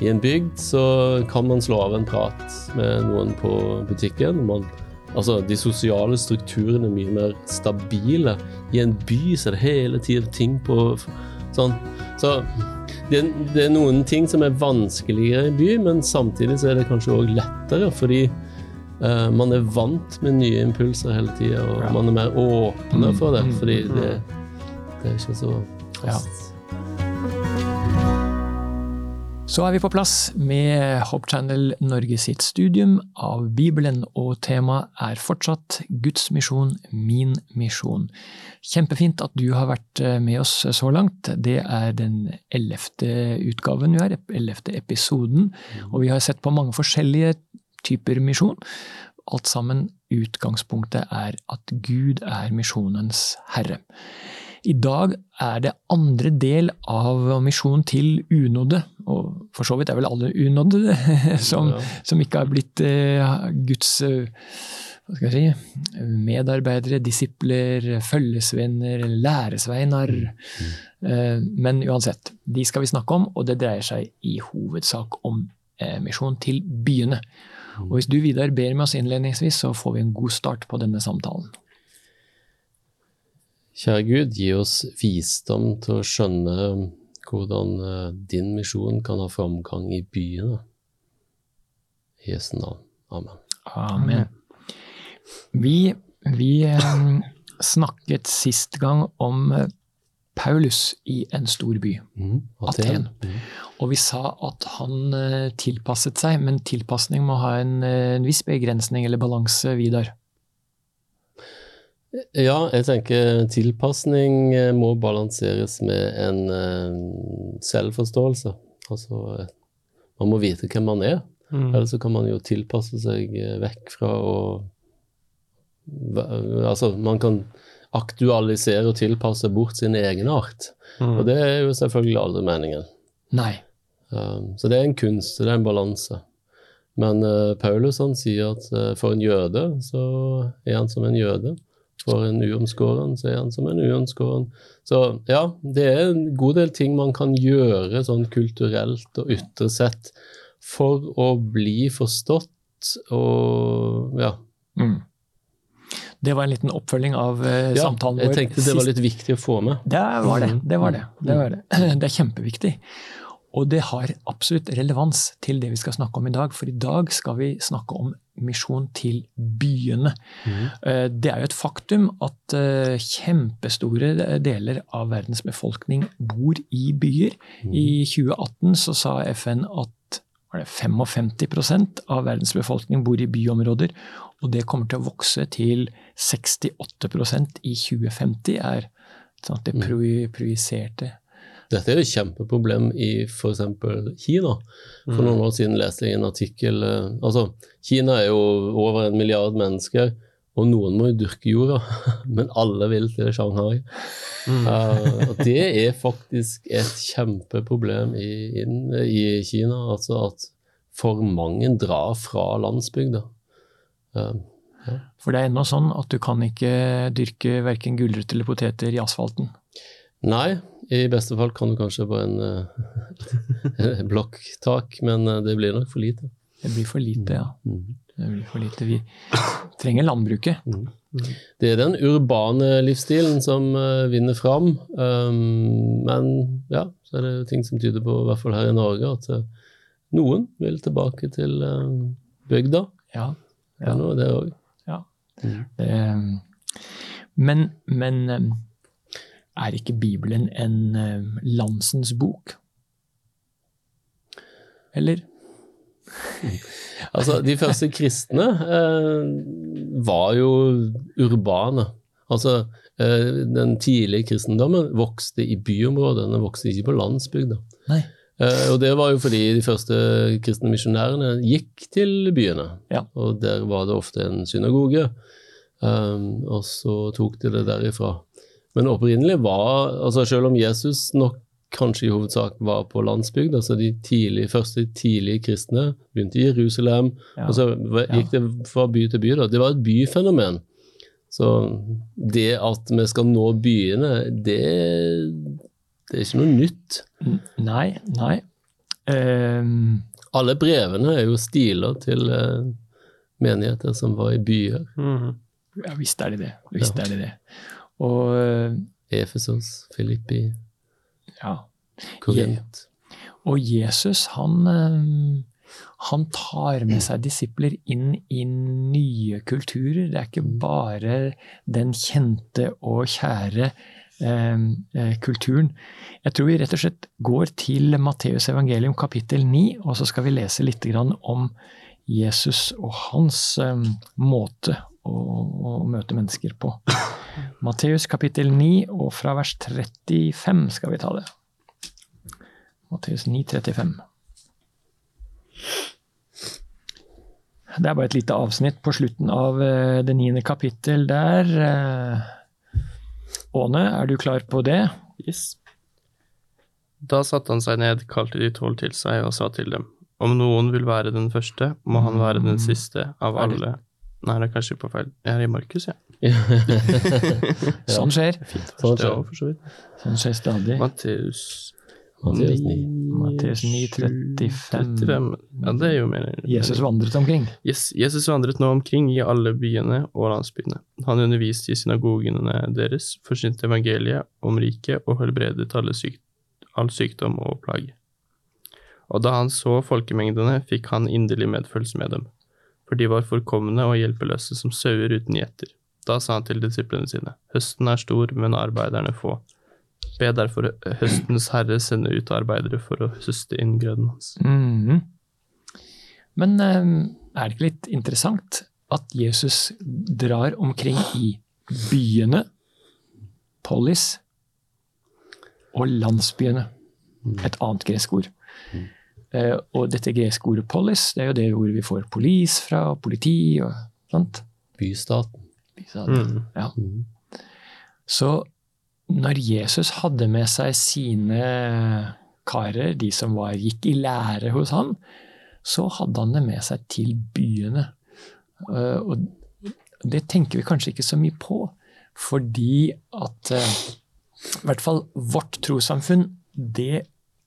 I en bygd så kan man slå av en prat med noen på butikken. Man, altså, de sosiale strukturene er mye mer stabile. I en by så er det hele tiden ting på sånn. Så det, det, er noen ting som er vanskeligere i by, men samtidig så er det kanskje òg lettere, fordi uh, man er vant med nye impulser hele tida, og man er mer åpne for det, mm, fordi mm, det, mm. det er ikke så fast. Ja. Så er vi på plass med Hope Channel Norge sitt studium av Bibelen, og temaet er fortsatt Guds misjon, min misjon. Kjempefint at du har vært eh, med oss så langt. Det er den ellevte utgaven vi har, ellevte episoden, og vi har sett på mange forskjellige typer misjon. Alt sammen utgangspunktet er at Gud er misjonens herre. I dag er det andre del av misjonen til unådde, og for så vidt er vel alle unådde, som, som ikke har blitt eh, Guds eh, hva skal jeg si, medarbeidere, disipler, følgesvenner, læresveinar. Mm. Eh, men uansett, de skal vi snakke om, og det dreier seg i hovedsak om misjon til byene. Og hvis du Vidar ber med oss innledningsvis, så får vi en god start på denne samtalen. Kjære Gud, gi oss visdom til å skjønne hvordan eh, din misjon kan ha framgang i byene. I Jesu navn. Amen. Amen. Vi, vi eh, snakket sist gang om eh, Paulus i en stor by, mm, Aten. Aten. Mm. Og vi sa at han tilpasset seg, men tilpasning må ha en, en viss begrensning eller balanse, Vidar. Ja, jeg tenker tilpasning eh, må balanseres med en uh, selvforståelse. Altså, man må vite hvem man er. Mm. Ellers så kan man jo tilpasse seg eh, vekk fra å Altså, man kan aktualisere og tilpasse bort sin egen art. Mm. Og det er jo selvfølgelig aldri meningen. Nei. Um, så det er en kunst, det er en balanse. Men uh, Paulus han sier at uh, for en jøde så er han som en jøde. For en uomskåren så er han som en uomskåren. Så ja, det er en god del ting man kan gjøre sånn kulturelt og ytre sett for å bli forstått og ja. Mm. Det var en liten oppfølging av uh, ja, samtalen vår. Jeg tenkte det var litt viktig å få med. Det var det. Det var det. Det, var det. det er kjempeviktig. Og det har absolutt relevans til det vi skal snakke om i dag, for i dag skal vi snakke om misjon til byene. Mm. Det er jo et faktum at eh, kjempestore deler av verdens befolkning bor i byer. Mm. I 2018 så sa FN at var det 55% av verdens befolkning bor i byområder. Og det kommer til å vokse til 68% i 2050, er sånn det mm. projiserte dette er jo et kjempeproblem i f.eks. Kina. For noen år siden leste jeg en artikkel eh, Altså, Kina er jo over en milliard mennesker, og noen må jo dyrke jorda, men alle vil til Shanghai. Mm. Uh, det er faktisk et kjempeproblem i, i, Kina, altså at for mange drar fra landsbygda. Uh, ja. For det er ennå sånn at du kan ikke dyrke verken gulrøtter eller poteter i asfalten? Nei, i beste fall kan du kanskje på en uh, blokktak, men uh, det blir nok for lite. Det blir for lite, ja. Mm. Det blir for lite. Vi trenger landbruket. Mm. Mm. Det er den urbane livsstilen som uh, vinner fram. Um, men ja, så er det ting som tyder på, i hvert fall her i Norge, at noen vil tilbake til bygda. Ja. ja. Det er det òg. Ja. Mm. men, men er ikke Bibelen en uh, landsens bok? Eller? altså, de første kristne uh, var jo urbane. Altså, uh, den tidlige kristendommen vokste i byområder, den vokste ikke på landsbygda. Uh, og det var jo fordi de første kristne misjonærene gikk til byene. Ja. Og der var det ofte en synagoge, um, og så tok de det derifra. Men opprinnelig var altså Selv om Jesus nok kanskje i hovedsak var på landsbygd, altså de tidlig, første tidlige kristne begynte i Jerusalem, ja. og så gikk det fra by til by. Da. Det var et byfenomen. Så det at vi skal nå byene, det, det er ikke noe nytt. Nei, nei. Um... Alle brevene er jo stiler til eh, menigheter som var i byer. Mhm. ja, visst er de det. Visst er de det. Og eh, Efesos, Filippi, ja. Korint. Og Jesus, han, eh, han tar med seg disipler inn i nye kulturer. Det er ikke bare den kjente og kjære eh, kulturen. Jeg tror vi rett og slett går til Matteus evangelium kapittel 9, og så skal vi lese litt om Jesus og hans måte å møte mennesker på. Matteus kapittel 9, og fra vers 35 skal vi ta det. Matteus 9, 35. Det er bare et lite avsnitt på slutten av eh, det niende kapittel der. Eh, Åne, er du klar på det? Yes. Da satte han seg ned, kalte de tolv til seg og sa til dem, om noen vil være den første, må han være den siste av alle. Nei, det er kanskje på feil. Jeg er i Markus, jeg. Sånn skjer. Sånn skjer. for så vidt. Sånn skjer stadig. Matteus Matteus 9. Matteus 9, 35. 35. Ja, det er jo mer Jesus vandret omkring. Yes, Jesus vandret nå omkring i alle byene og landsbyene. Han underviste i synagogene deres, forsynte evangeliet om riket og helbredet alle syk all sykdom og plage. Og da han så folkemengdene, fikk han inderlig medfølelse med dem, for de var forkomne og hjelpeløse som sauer uten gjeter. Da sa han til disiplene sine, høsten er stor, men arbeiderne få. Be derfor høstens herre sende ut arbeidere for å høste inn grøden hans. Mhm. Men eh, er det ikke litt interessant at Jesus drar omkring i byene, polis, og landsbyene? Et annet gresk ord. Eh, og dette greske ordet polis, det er jo det ordet vi får polis fra, og politi og sant? Bystaten. Mm. Ja. Mhm. Så når Jesus hadde med seg sine karer, de som var, gikk i lære hos han, så hadde han det med seg til byene. Eh, Og det tenker vi kanskje ikke så mye på, fordi at eh, i hvert fall vårt trossamfunn, det,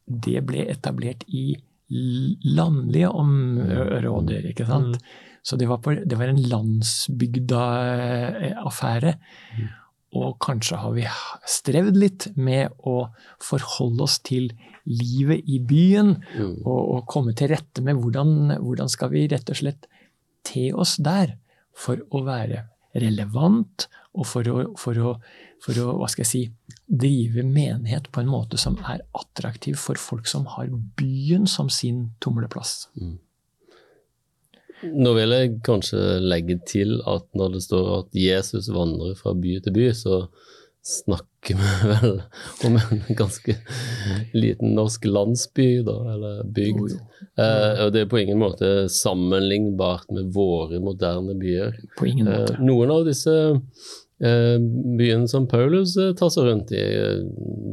det ble etablert i landlige områder, ikke sant? Så det var, på, det var en landsbygda-affære. Og kanskje har vi strevd litt med å forholde oss til livet i byen, Mm. og, og komme til rette med hvordan, hvordan skal vi rett og slett te oss der for å være relevant, og for å, for å, for å hva skal jeg si, drive menighet på en måte som er attraktiv for folk som har byen som sin tumleplass. Nå vil jeg kanskje legge til at når det står at Jesus vandrer fra by til by, så snakker vi vel om en ganske liten norsk landsby, da, eller bygd. Eh, og det er på ingen måte sammenlignbart med våre moderne byer. På ingen Eh, noen av disse eh, byene som Paulus eh, tar seg rundt i, eh,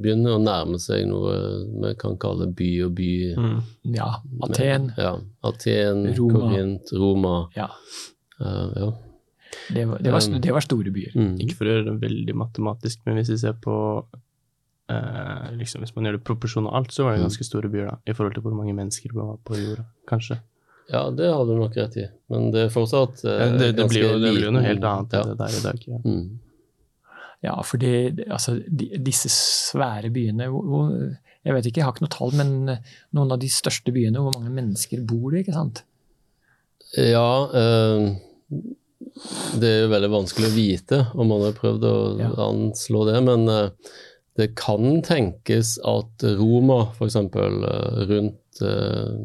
begynner å nærme seg noe vi kan kalle by og by. Mm. Ja, Aten. Ja, Aten, Roma. Korint, Roma. Ja, eh, ja. Det var, det var, det var store byer. Mm. Ikke for å gjøre det veldig matematisk, men hvis vi ser på eh, liksom Hvis man gjør det proporsjon og alt, så var det ganske store byer, da, i forhold til hvor mange mennesker det var på jorda, kanskje. ja, det har du nok rett i, men det er fortsatt eh, Ja, det, det, ganske blir jo, det blir jo noe helt annet enn Ja. det der i dag. Ja. Mm. Ja, for altså, de, disse svære byene hvor, hvor, Jeg vet ikke, jeg har ikke noe tall, men eh, noen av de største byene, hvor mange mennesker bor det? ikke sant? Ja, eh, det er jo veldig vanskelig å vite om man har prøvd å Ja. anslå det, men eh, det kan tenkes at Roma f.eks. Uh, rundt eh,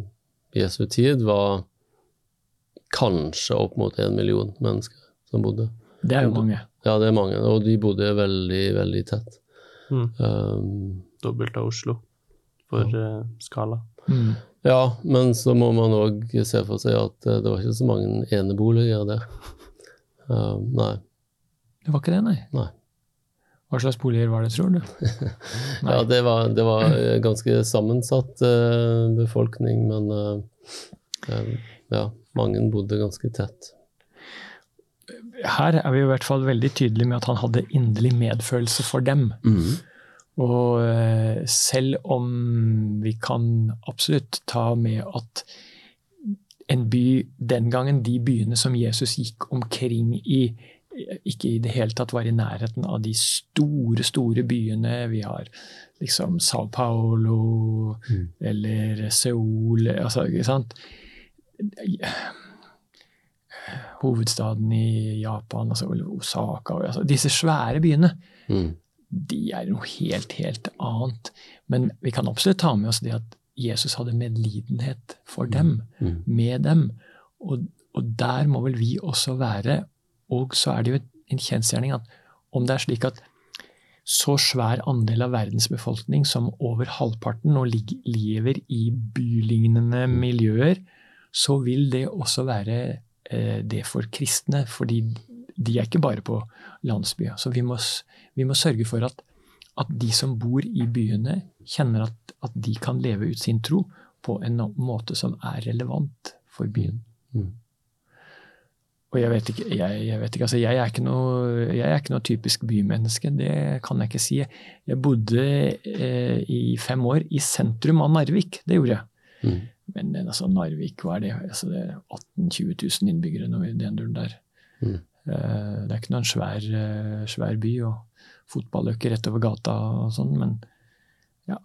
Jesu tid var kanskje opp mot en million mennesker som bodde. Det er jo mange. Ja, det er mange, og de bodde veldig, veldig tett. Mm. Um, Dobbelt av Oslo for ja. skala. Mm. ja, men så må man òg se for seg at eh, det var ikke så mange eneboliger der. Um, nei. Det var ikke det, nei. Nei. Hva slags boliger var det, tror du? Ja, det var, det var eh, ganske sammensatt uh, befolkning, men uh, eh, ja, mange bodde ganske tett. Her er vi i hvert fall veldig tydelige med at han hadde inderlig medfølelse for dem. Og uh, selv om vi kan absolutt ta med at en by den gangen, de byene som Jesus gikk omkring i, ikke i det hele tatt var i nærheten av de store, store byene. Vi har liksom Sao Paulo Mm. eller Seoul altså, ikke sant? Hovedstaden i Japan, altså Osaka altså, Disse svære byene Mm. de er noe helt, helt annet. Men vi kan absolutt ta med oss det at Jesus hadde medlidenhet for dem, Mm. med dem. Og, og der må vel vi også være. Og så er det jo en kjensgjerning at om det er slik at så svær andel av verdens befolkning som over halvparten nå lever i bylignende miljøer, så vil det også være eh, det for kristne. Fordi de er ikke bare på landsbya. Så vi må, vi må sørge for at, at de som bor i byene, kjenner at, at de kan leve ut sin tro på en måte som er relevant for byen. Mm. Og jeg vet ikke, jeg, jeg vet ikke altså jeg, er ikke noe, jeg er ikke noe typisk bymenneske, det kan jeg ikke si. Jeg bodde eh, i fem år i sentrum av Narvik, det gjorde jeg. Mm. Men eh, altså, Narvik, hva er det? Altså, det er 18 000-20 000 innbyggere nå i den duren der. Mm. Eh, det er ikke noen svær, eh, svær by, og fotballøkker rett over gata og sånn, men ja.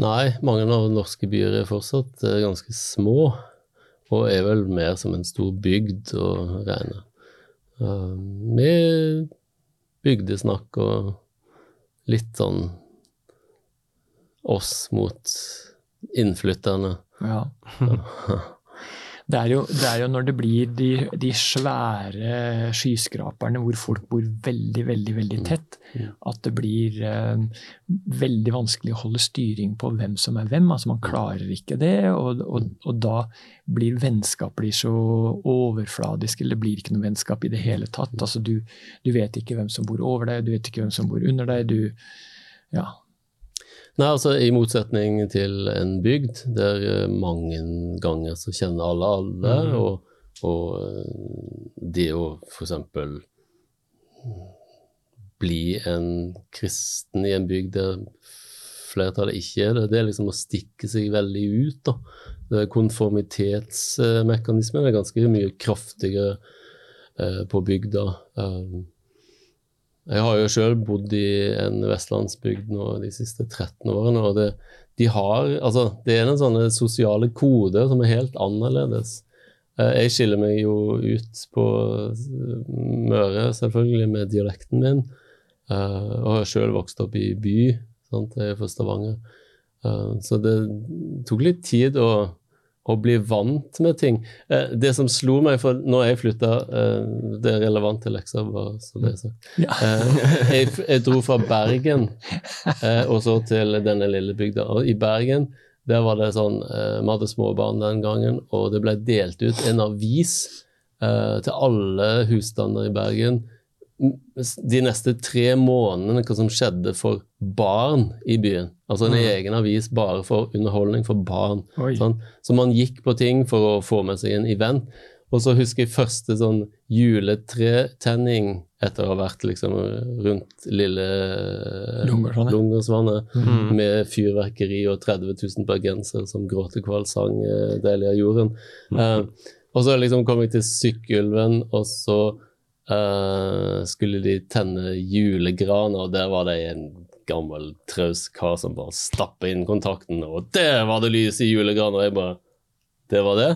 Nei, mange av norske byer er fortsatt eh, ganske små, og er vel mer som en stor bygd å regne. Uh, med bygdesnakk og litt sånn oss mot innflytterne. ja. Det er, jo, det er jo når det blir de, de svære skyskraperne hvor folk bor veldig, veldig veldig tett, Mm. at det blir eh, veldig vanskelig å holde styring på hvem som er hvem. altså Man klarer ikke det, og, og, og da blir vennskap blir så overfladisk, eller det blir ikke noe vennskap i det hele tatt. altså Du, du vet ikke hvem som bor over deg, du vet ikke hvem som bor under deg. du, ja, Nei, altså I motsetning til en bygd der eh, mange ganger så kjenner alle alle, Mhm. og, og eh, det å f.eks. bli en kristen i en bygd der flertallet ikke er det, det er liksom å stikke seg veldig ut. da. Konformitetsmekanismen er ganske mye kraftigere eh, på bygda. Jeg har jo sjøl bodd i en vestlandsbygd nå de siste 13 årene, og det, de har, altså, det er noen sånne sosiale koder som er helt annerledes. Eh, Jeg skiller meg jo ut på Møre, selvfølgelig, med dialekten min, eh, og har sjøl vokst opp i by, sant? jeg er fra Stavanger. Eh, Så det tok litt tid å å bli vant med ting. Eh, det som slo meg, for når jeg flytta eh, Det er relevant til leksa, bare så det er sagt. Ja. Eh, jeg, jeg dro fra Bergen og så til denne lille bygda. Og i Bergen der var det sånn Vi hadde småbarn den gangen, og det ble delt ut en avis til alle husstander i Bergen de neste tre månedene hva som skjedde for barn i byen. Altså en Mm. egen avis bare for underholdning for barn. Sånn. Så man gikk på ting for å få med seg en event. Og så husker jeg første sånn juletretenning etter å ha vært liksom rundt lille Lungersvannet Mm. med fyrverkeri og 30 000 bergensere som gråtekval sang eh, 'Deilig av jorden'. Eh, og så liksom kom jeg til Sykkylven, og så eh, skulle de tenne julegran, og der var det en gammel traus kar som bare stappa inn kontakten, og der var det lys i julegraner! Og jeg bare Det var det.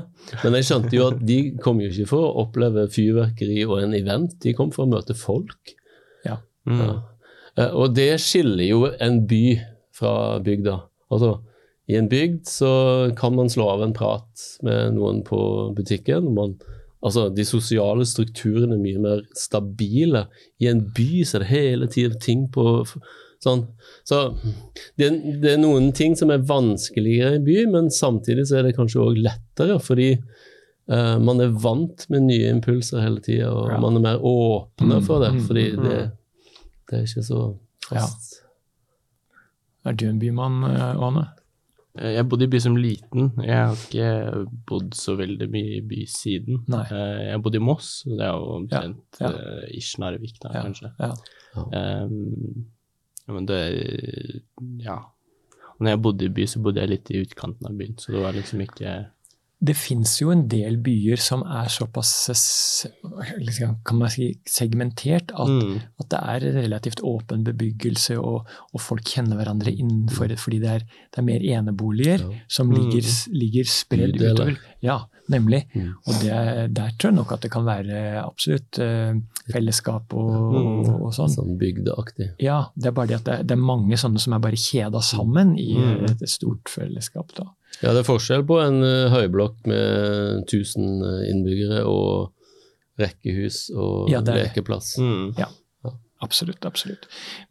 Men jeg skjønte jo at de kom jo ikke for å oppleve fyrverkeri og en event, de kom for å møte folk. Mm. Ja. Eh, Og det skiller jo en by fra bygda. Altså, i en bygd så kan man slå av en prat med noen på butikken. Man, altså, de sosiale strukturene er mye mer stabile. I en by så er det hele tiden ting på sånn. Så det, det er noen ting som er vanskeligere i en by, men samtidig så er det kanskje òg lettere, fordi uh, man er vant med nye impulser hele tida, og Ja. man er mer åpne for det, Mm, fordi mm, det, det er ikke så fast. Er du en bymann, eh, Ane? Jeg bodde i by som liten. Jeg har ikke bodd så veldig mye i by siden. Nei. Eh, Jeg bodde i Moss, det er jo omtrent Ja, ja. eh, ish Narvik, da, Ja. kanskje. Ja. Um, men det Ja. Og når jeg bodde i by, så bodde jeg litt i utkanten av byen, så det var liksom ikke Det fins jo en del byer som er såpass kan man si, segmentert at, mm. at det er relativt åpen bebyggelse, og, og folk kjenner hverandre innenfor det, fordi det er, det er mer eneboliger Ja. som Mm. ligger, s- ligger spredd utover. Ja, nemlig. Mm. Og det, der tror jeg nok at det kan være absolutt eh, fellesskap og, Mm. og, og sånn. Sånn bygdeaktig. Ja, det er bare det at det, det er mange sånne som er bare kjeda sammen i Mm. et, et stort fellesskap. da. Ja, det er forskjell på en eh, høyblokk med 1000 innbyggere og rekkehus og Ja, det lekeplass. Mm. Absolutt, absolutt.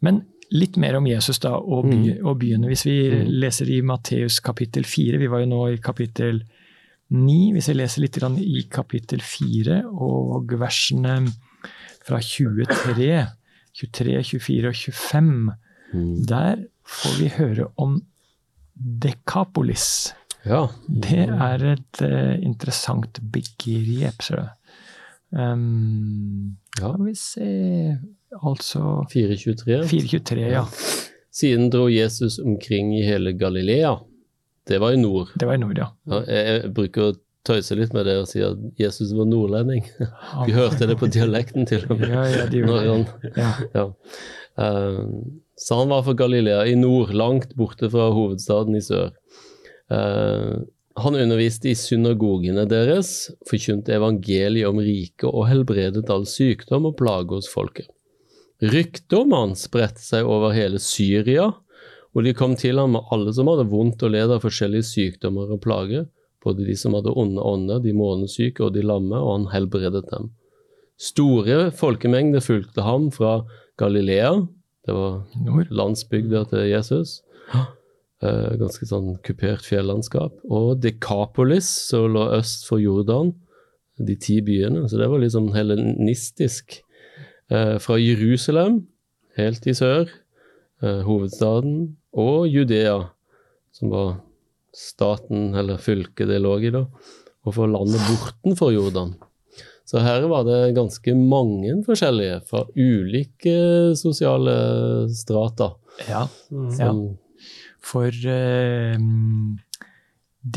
Men litt mer om Jesus da, og, by, Mm. og byene. Hvis vi Mm. leser i Matteus kapittel 4, vi var jo nå i kapittel 9, hvis jeg leser litt i kapittel 4 og versene fra 23, 23, 24 og 25, Mm. der får vi høre om Dekapolis. Ja. Det er et uh, interessant begrep, ser du. Um, Ja. Skal vi se Altså 423. 423, ja. Siden dro Jesus omkring i hele Galilea. Det var i nord. Det var i nord, ja. Ja, jeg, bruker å tøyse litt med det og si at Jesus var nordlending. Vi hørte det på dialekten til og med. Ja, ja, de gjorde det. Ja. Eh, så han var fra Galilea i nord, langt borte fra hovedstaden i sør. Uh, han underviste i synagogene deres, forkynte evangeliet om riket og helbredet all sykdom og plage hos folket. Ryktet om han spredte seg over hele Syria, og de kom til ham med alle som hadde vondt og led av forskjellige sykdommer og plager, både de som hadde onde ånder, de månesyke og de lamme, og han helbredet dem. Store folkemengder fulgte ham fra Galilea, det var landsbygda til Jesus. Eh, ganske sånn kupert fjellandskap. Og Dekapolis, som lå øst for Jordan, de ti byene. Så det var litt sånn helenistisk. Eh, fra Jerusalem, helt i sør, eh, hovedstaden, og Judea, som var staten, eller fylket det lå i, da, og for landet bortenfor Jordan. Så her var det ganske mange forskjellige fra ulike sosiale strata. Ja. Mm. Ja. For eh,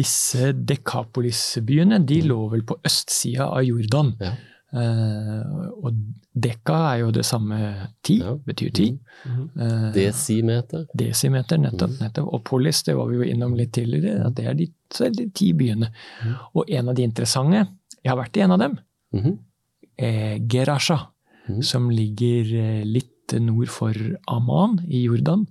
disse Dekapolis-byene de lå vel på østsida av Jordan. Ja. Eh, og dekka er jo det samme ti, Ja. betyr ti. Mhm. Uh, desimeter. Desimeter, nettopp. Mm. nettopp. Og polis, det var vi jo innom litt tidligere, at det er de, så er de ti byene. Mm. Og en av de interessante, jeg har vært i en av dem, Mhm. eh, Gerasha, Mhm. som ligger eh, litt nord for Amman i Jordan.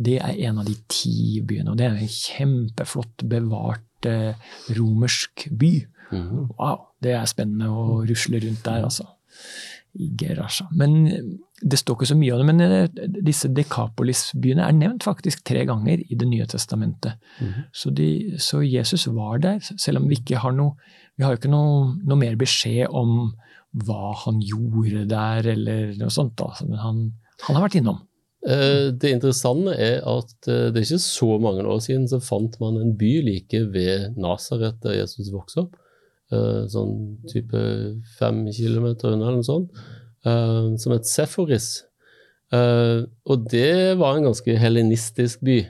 Det er en av de ti byene, og det er en kjempeflott bevart eh, romersk by. Mhm. Wow, det er spennende å rusle rundt der, altså. I Gerasha. Men eh, det står ikke så mye om det, men eh, disse Dekapolis-byene er nevnt faktisk tre ganger i Det nye testamentet. Mhm. Så, de, så Jesus var der, selv om vi ikke har noe Vi har jo ikke noe, noe mer beskjed om hva han gjorde der, eller noe sånt. da, Men han, han har vært innom. Eh, Det interessante er at det er ikke så mange år siden så fant man en by like ved Nasaret, der Jesus vokste opp. Eh, Sånn type fem kilometer unna, eller noe sånt. eh, Som het Seforis. Eh, Og det var en ganske helenistisk by.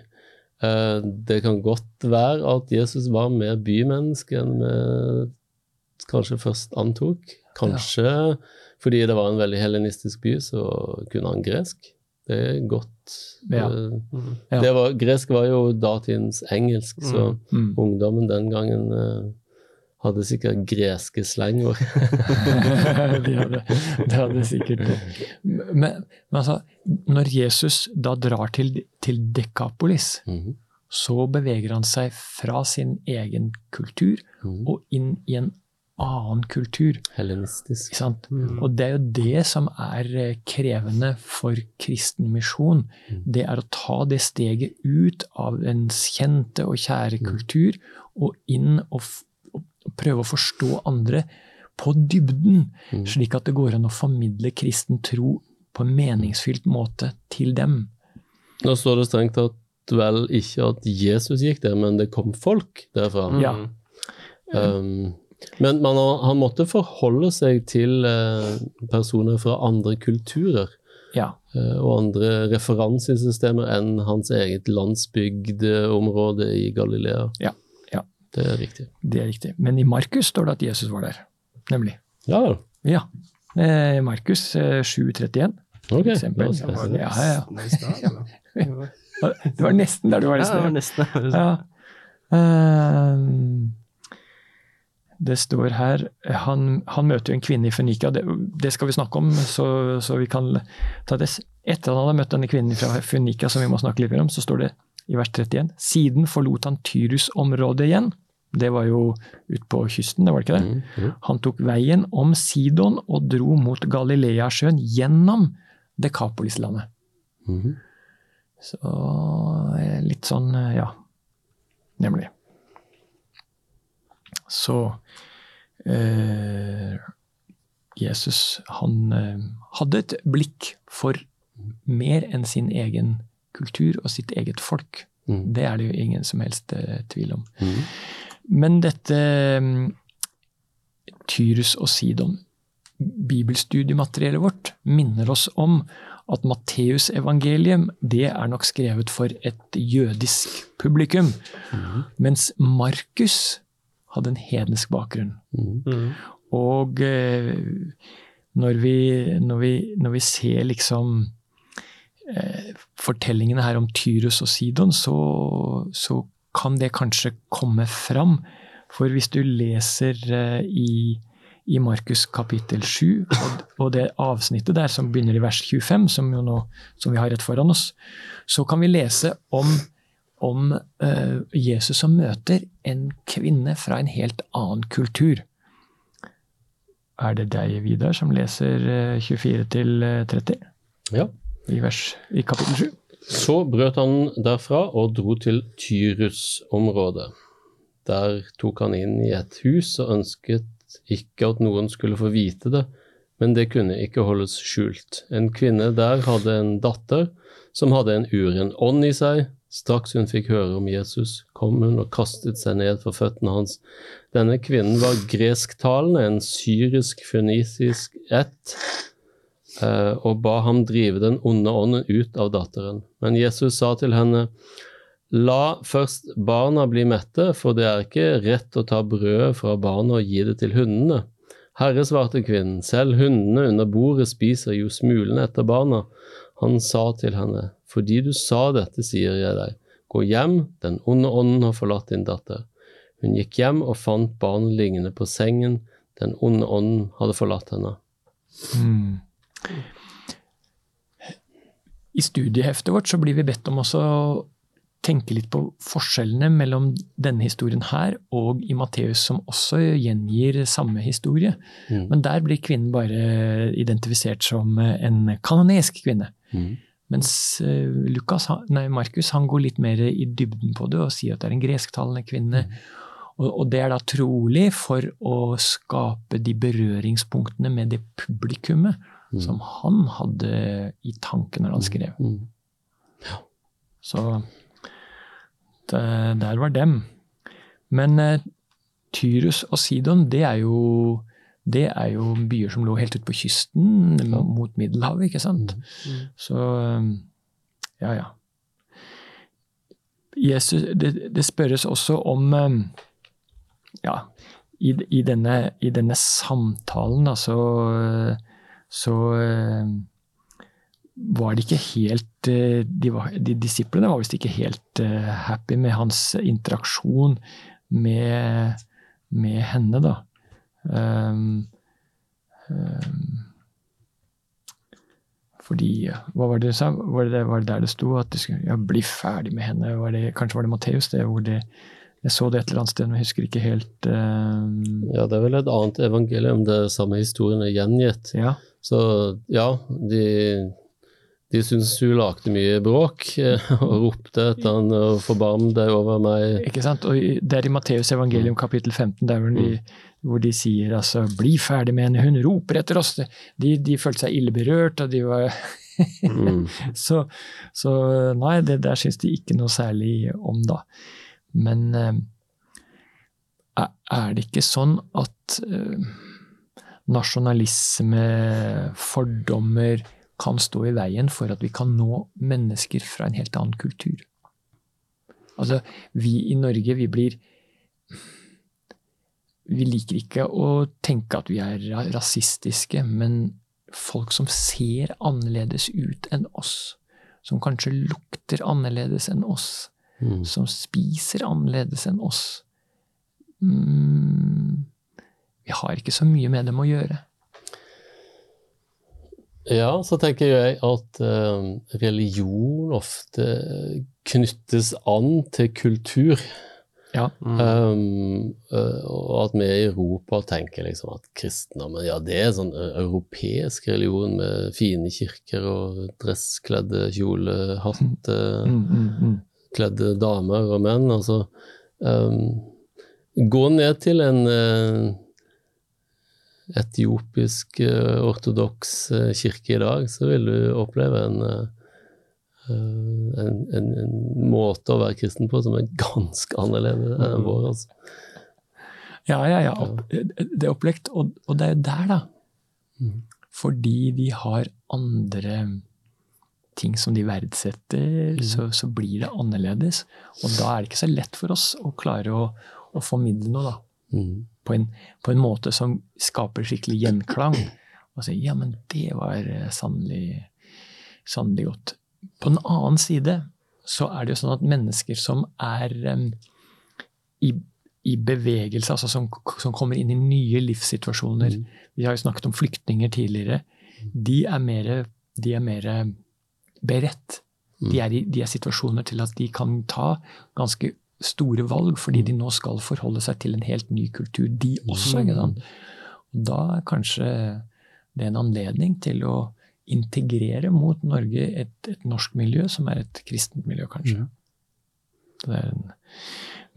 Det kan godt være at Jesus var mer bymenneske enn vi kanskje først antok. Kanskje fordi det var en veldig helenistisk by, så kunne han gresk. Det er godt. Ja. Ja. Det var, gresk var jo datidens engelsk, så Mm. ungdommen den gangen hadde sikkert greske slengord. de hadde, det hadde sikkert det. Men, men altså, når Jesus da drar til, til Dekapolis, Mhm, så beveger han seg fra sin egen kultur mhm. og inn i en annen kultur. Hellenistisk. Ikke sant? Mhm. Og det er jo det som er eh, krevende for kristen misjon. Mm. Det er å ta det steget ut av ens kjente og kjære Mm. kultur og inn og, og prøve å forstå andre på dybden, Mm. slik at det går an å formidle kristen tro på en meningsfylt måte til dem. Nå står det strengt tatt vel ikke at Jesus gikk der, men det kom folk derfra. Ja. Mhm. Um, men man, han måtte forholde seg til eh, personer fra andre kulturer. Ja. eh, og andre referansesystemer enn hans eget landsbygdeområde i Galilea. Ja. Det er riktig. Det er riktig. Men i Markus står det at Jesus var der. Nemlig. Ja. Ja. Eh, Markus eh, 7,31. Ok. eksempel. da skal. Ja, ja, ja. Det var nesten der du var i Ja, det var nesten. Ja. Eh, det står her Han, han møter jo en kvinne i Fønikia. Det, det skal vi snakke om, så, så vi kan ta det. Etter at han hadde møtt denne kvinnen fra Fønikia, som vi må snakke litt mer om, så står det i vers 31 Siden forlot han Tyrus-området igjen. Det var jo ute på kysten, det var det ikke det? Mm, mm. Han tok veien om Sidon og dro mot Galileasjøen gjennom Dekapolislandet. Mm. Så eh, litt sånn, eh, ja. Nemlig. Så eh, Jesus, han eh, hadde et blikk for mer enn sin egen kultur og sitt eget folk. Mm. Det er det jo ingen som helst eh, tvil om. Mhm. Men dette mm, Tyrus og Sidon, bibelstudiemateriellet vårt, minner oss om at Matteusevangeliet det er nok skrevet for et jødisk publikum, mens Markus hadde en hedensk bakgrunn. Mm. Og eh, når, vi, når, vi, når vi ser liksom eh, fortellingene her om Tyrus og Sidon, så, så kan det kanskje komme fram. For hvis du leser eh, i, i Markus kapittel 7, og, og det avsnittet der som begynner i vers 25, som, jo nå, som vi har rett foran oss, så kan vi lese om, om uh, Jesus som møter en kvinne fra en helt annen kultur. Er det deg, Vidar, som leser eh, 24 til eh, 30 Ja. i, vers, i kapittel 7? Så brøt han derfra og dro til Tyrus-området. Der tok han inn i et hus og ønsket ikke at noen skulle få vite det, men det kunne ikke holdes skjult. En kvinne der hadde en datter som hadde en uren ånd i seg. Straks hun fikk høre om Jesus, kom hun og kastet seg ned for føttene hans. Denne kvinnen var gresktalende, en syrisk-fønisisk ett, og ba ham drive den onde ånden ut av datteren. Men Jesus sa til henne, La først barna bli mette, for det er ikke rett å ta brødet fra barna og gi det til hundene. Herre, svarte kvinnen, selv hundene under bordet spiser jo smulene etter barna. Han sa til henne, fordi du sa dette, sier jeg deg, gå hjem, den onde ånden har forlatt din datter. Hun gikk hjem og fant barnet liggende på sengen, den onde ånden hadde forlatt henne. Mm. I studieheftet vårt så blir vi bedt om også å tenke litt på forskjellene mellom denne historien her og i Matteus, som også gjengir samme historie. Mm. Men der blir kvinnen bare identifisert som en kanonesk kvinne. Mm. Mens eh, Lukas, nei, Markus han går litt mer i dybden på det og sier at det er en gresktalende kvinne. Og, og det er da trolig for å skape de berøringspunktene med det publikummet Mm. som han hadde i tanken når han skrev. Mm. Så det, der var dem. Men eh, Tyrus og Sidon, det er jo det er jo byer som lå helt ute på kysten Ja. mot Middelhavet, ikke sant? Mm. Så um, ja, ja. Jesus, det, det spørres også om um, Ja, i, i, denne, i denne samtalen, da, så, um, var de ikke helt uh, de, var, de Disiplene var visst ikke helt uh, happy med hans interaksjon med, med henne, da. Um, um, fordi Hva var det du sa? Var det, var det der det sto? At du skulle ja, bli ferdig med henne? Var det, kanskje var det Matteus? Det, hvor det, jeg så det et eller annet sted, men jeg husker ikke helt uh... Ja, det er vel et annet evangelium der samme historien er gjengitt. Ja. Så ja, de, de syntes hun lagde mye bråk og ropte etter han og forbarm deg over meg. Ikke sant? Og det er i Matteus evangelium kapittel 15, der hvor de, hvor de sier altså 'bli ferdig med henne', hun roper etter oss. De, de følte seg ille berørt, og de var Mm. så, så nei, det der syns de ikke noe særlig om, da. Men eh, er- det ikke sånn at eh, nasjonalisme, fordommer, kan stå i veien for at vi kan nå mennesker fra en helt annen kultur. Altså, vi i Norge, vi blir Vi liker ikke å tenke at vi er rasistiske, men folk som ser annerledes ut enn oss, som kanskje lukter annerledes enn oss, Mm. som spiser annerledes enn oss mm, Vi har ikke så mye med dem å gjøre. Ja, så tenker jeg at eh, religion ofte knyttes an til kultur. Ja. Um, eh, og at vi i Europa tenker liksom at kristendommen ja, det er sånn europeisk religion med fine kirker og dresskledde kjolehatt, eh, Mm, mm, mm. Kledde damer og menn. Altså um, Gå ned til en uh, etiopisk uh, ortodoks uh, kirke i dag, så vil du oppleve en, en, en, en måte å være kristen på som er ganske annerledes enn vår. Altså. Ja, ja, ja. Opp, det er opplagt. Og, og det er jo der, da. Mm. Fordi de har andre ting som de verdsetter, så, så blir det annerledes. Og da er det ikke så lett for oss å klare å, å formidle noe, da. Mm. På en, på en måte som skaper skikkelig gjenklang. Og si ja, men det var eh, sannelig, sannelig godt. På den annen side så er det jo sånn at mennesker som er um, i, i bevegelse, altså som, som kommer inn i nye livssituasjoner Vi har jo snakket om flyktninger tidligere. De er mer, de er mer beredt. De er i de er situasjoner til at de kan ta ganske store valg, fordi de nå skal forholde seg til en helt ny kultur, de også. ikke sant? Og da er kanskje det en anledning til å integrere mot Norge et, et norsk miljø, som er et kristent miljø, kanskje. Det er en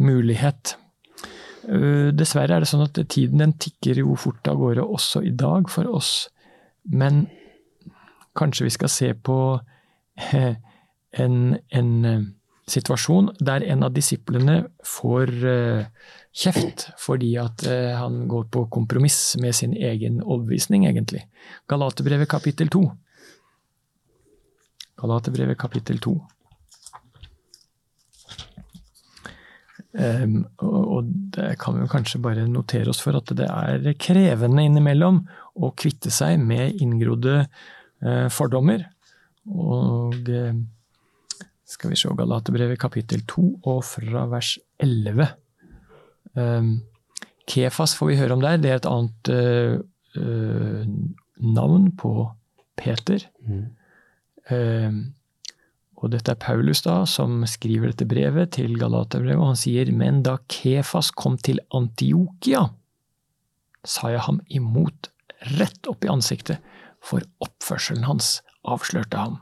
mulighet. Uh, Dessverre er det sånn at tiden den tikker jo fort av gårde også i dag for oss. Men kanskje vi skal se på en, en eh, situasjon der en av disiplene får eh, kjeft fordi at eh, han går på kompromiss med sin egen overbevisning, egentlig. Galaterbrevet kapittel 2. Galaterbrevet kapittel 2. Um, og, og det kan vi kanskje bare notere oss for at det er krevende innimellom å kvitte seg med inngrodde uh, fordommer. Og eh, skal vi se Galaterbrevet kapittel 2 og fra vers 11. Um, Kefas får vi høre om der. Det er et annet uh, uh, navn på Peter. Um, og dette er Paulus da, som skriver dette brevet til Galaterbrevet, og han sier, men da Kefas kom til Antiokia, sa jeg ham imot rett opp i ansiktet, for oppførselen hans avslørte ham.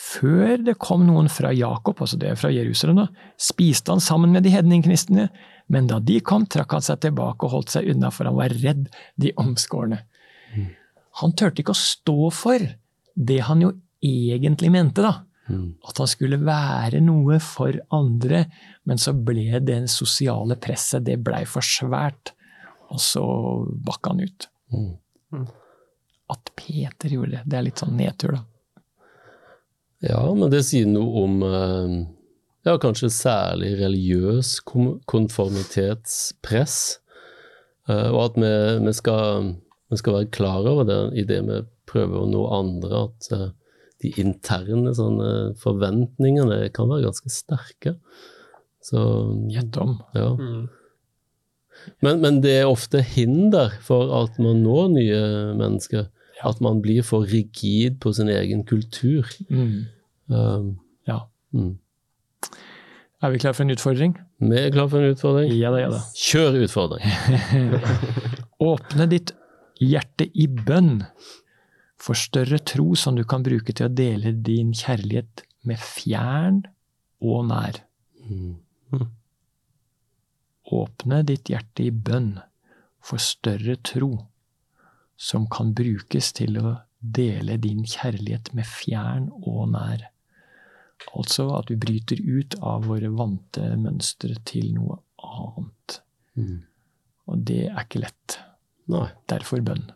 Før det kom noen fra Jakob, altså det er fra Jerusalem, da, spiste han sammen med de hedningkristne, men da de kom, trakk han seg tilbake og holdt seg unna, for han var redd de omskårne. Han turte ikke å stå for det han jo egentlig mente, da. At han skulle være noe for andre, men så ble det sosiale presset det blei for svært, og så bakka han ut. At Peter gjorde det, det er litt sånn nedtur, da. Ja, men det sier noe om eh, ja, kanskje særlig religiøs konformitetspress. eh, Og at vi, vi, skal, vi skal være klar over det i det vi prøver å nå andre, at eh, de interne sånne forventningene kan være ganske sterke. Så Gjett om. ja. Men, men det er ofte hinder for at man når nye mennesker. At man blir for rigid på sin egen kultur. Mm. Um, Ja. mm. Er vi klar for en utfordring? Vi er klar for en utfordring. Ja da, ja da. Kjør utfordring. Åpne ditt hjerte i bønn for større tro som du kan bruke til å dele din kjærlighet med fjern og nær. Åpne ditt hjerte i bønn for større tro som kan brukes til å dele din kjærlighet med fjern og nær. Altså at vi bryter ut av våre vante mønstre til noe annet. Mm. Og det er ikke lett. Nei. Derfor bønn.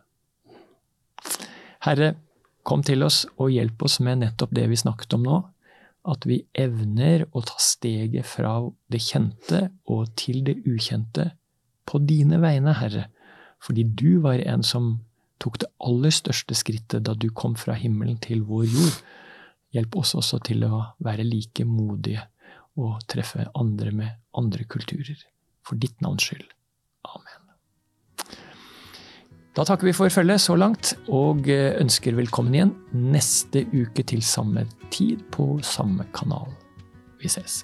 Herre, Kom til oss og hjelp oss med nettopp det vi snakket om nå. At vi evner å ta steget fra det kjente og til det ukjente på dine vegne, Herre. Fordi du var en som tok det aller største skrittet da du kom fra himmelen til vår jord. Hjelp oss også til å være like modige og treffe andre med andre kulturer. For ditt navns skyld. Amen. Da takker vi for følget så langt, og ønsker velkommen igjen neste uke til samme tid på samme kanal. Vi ses.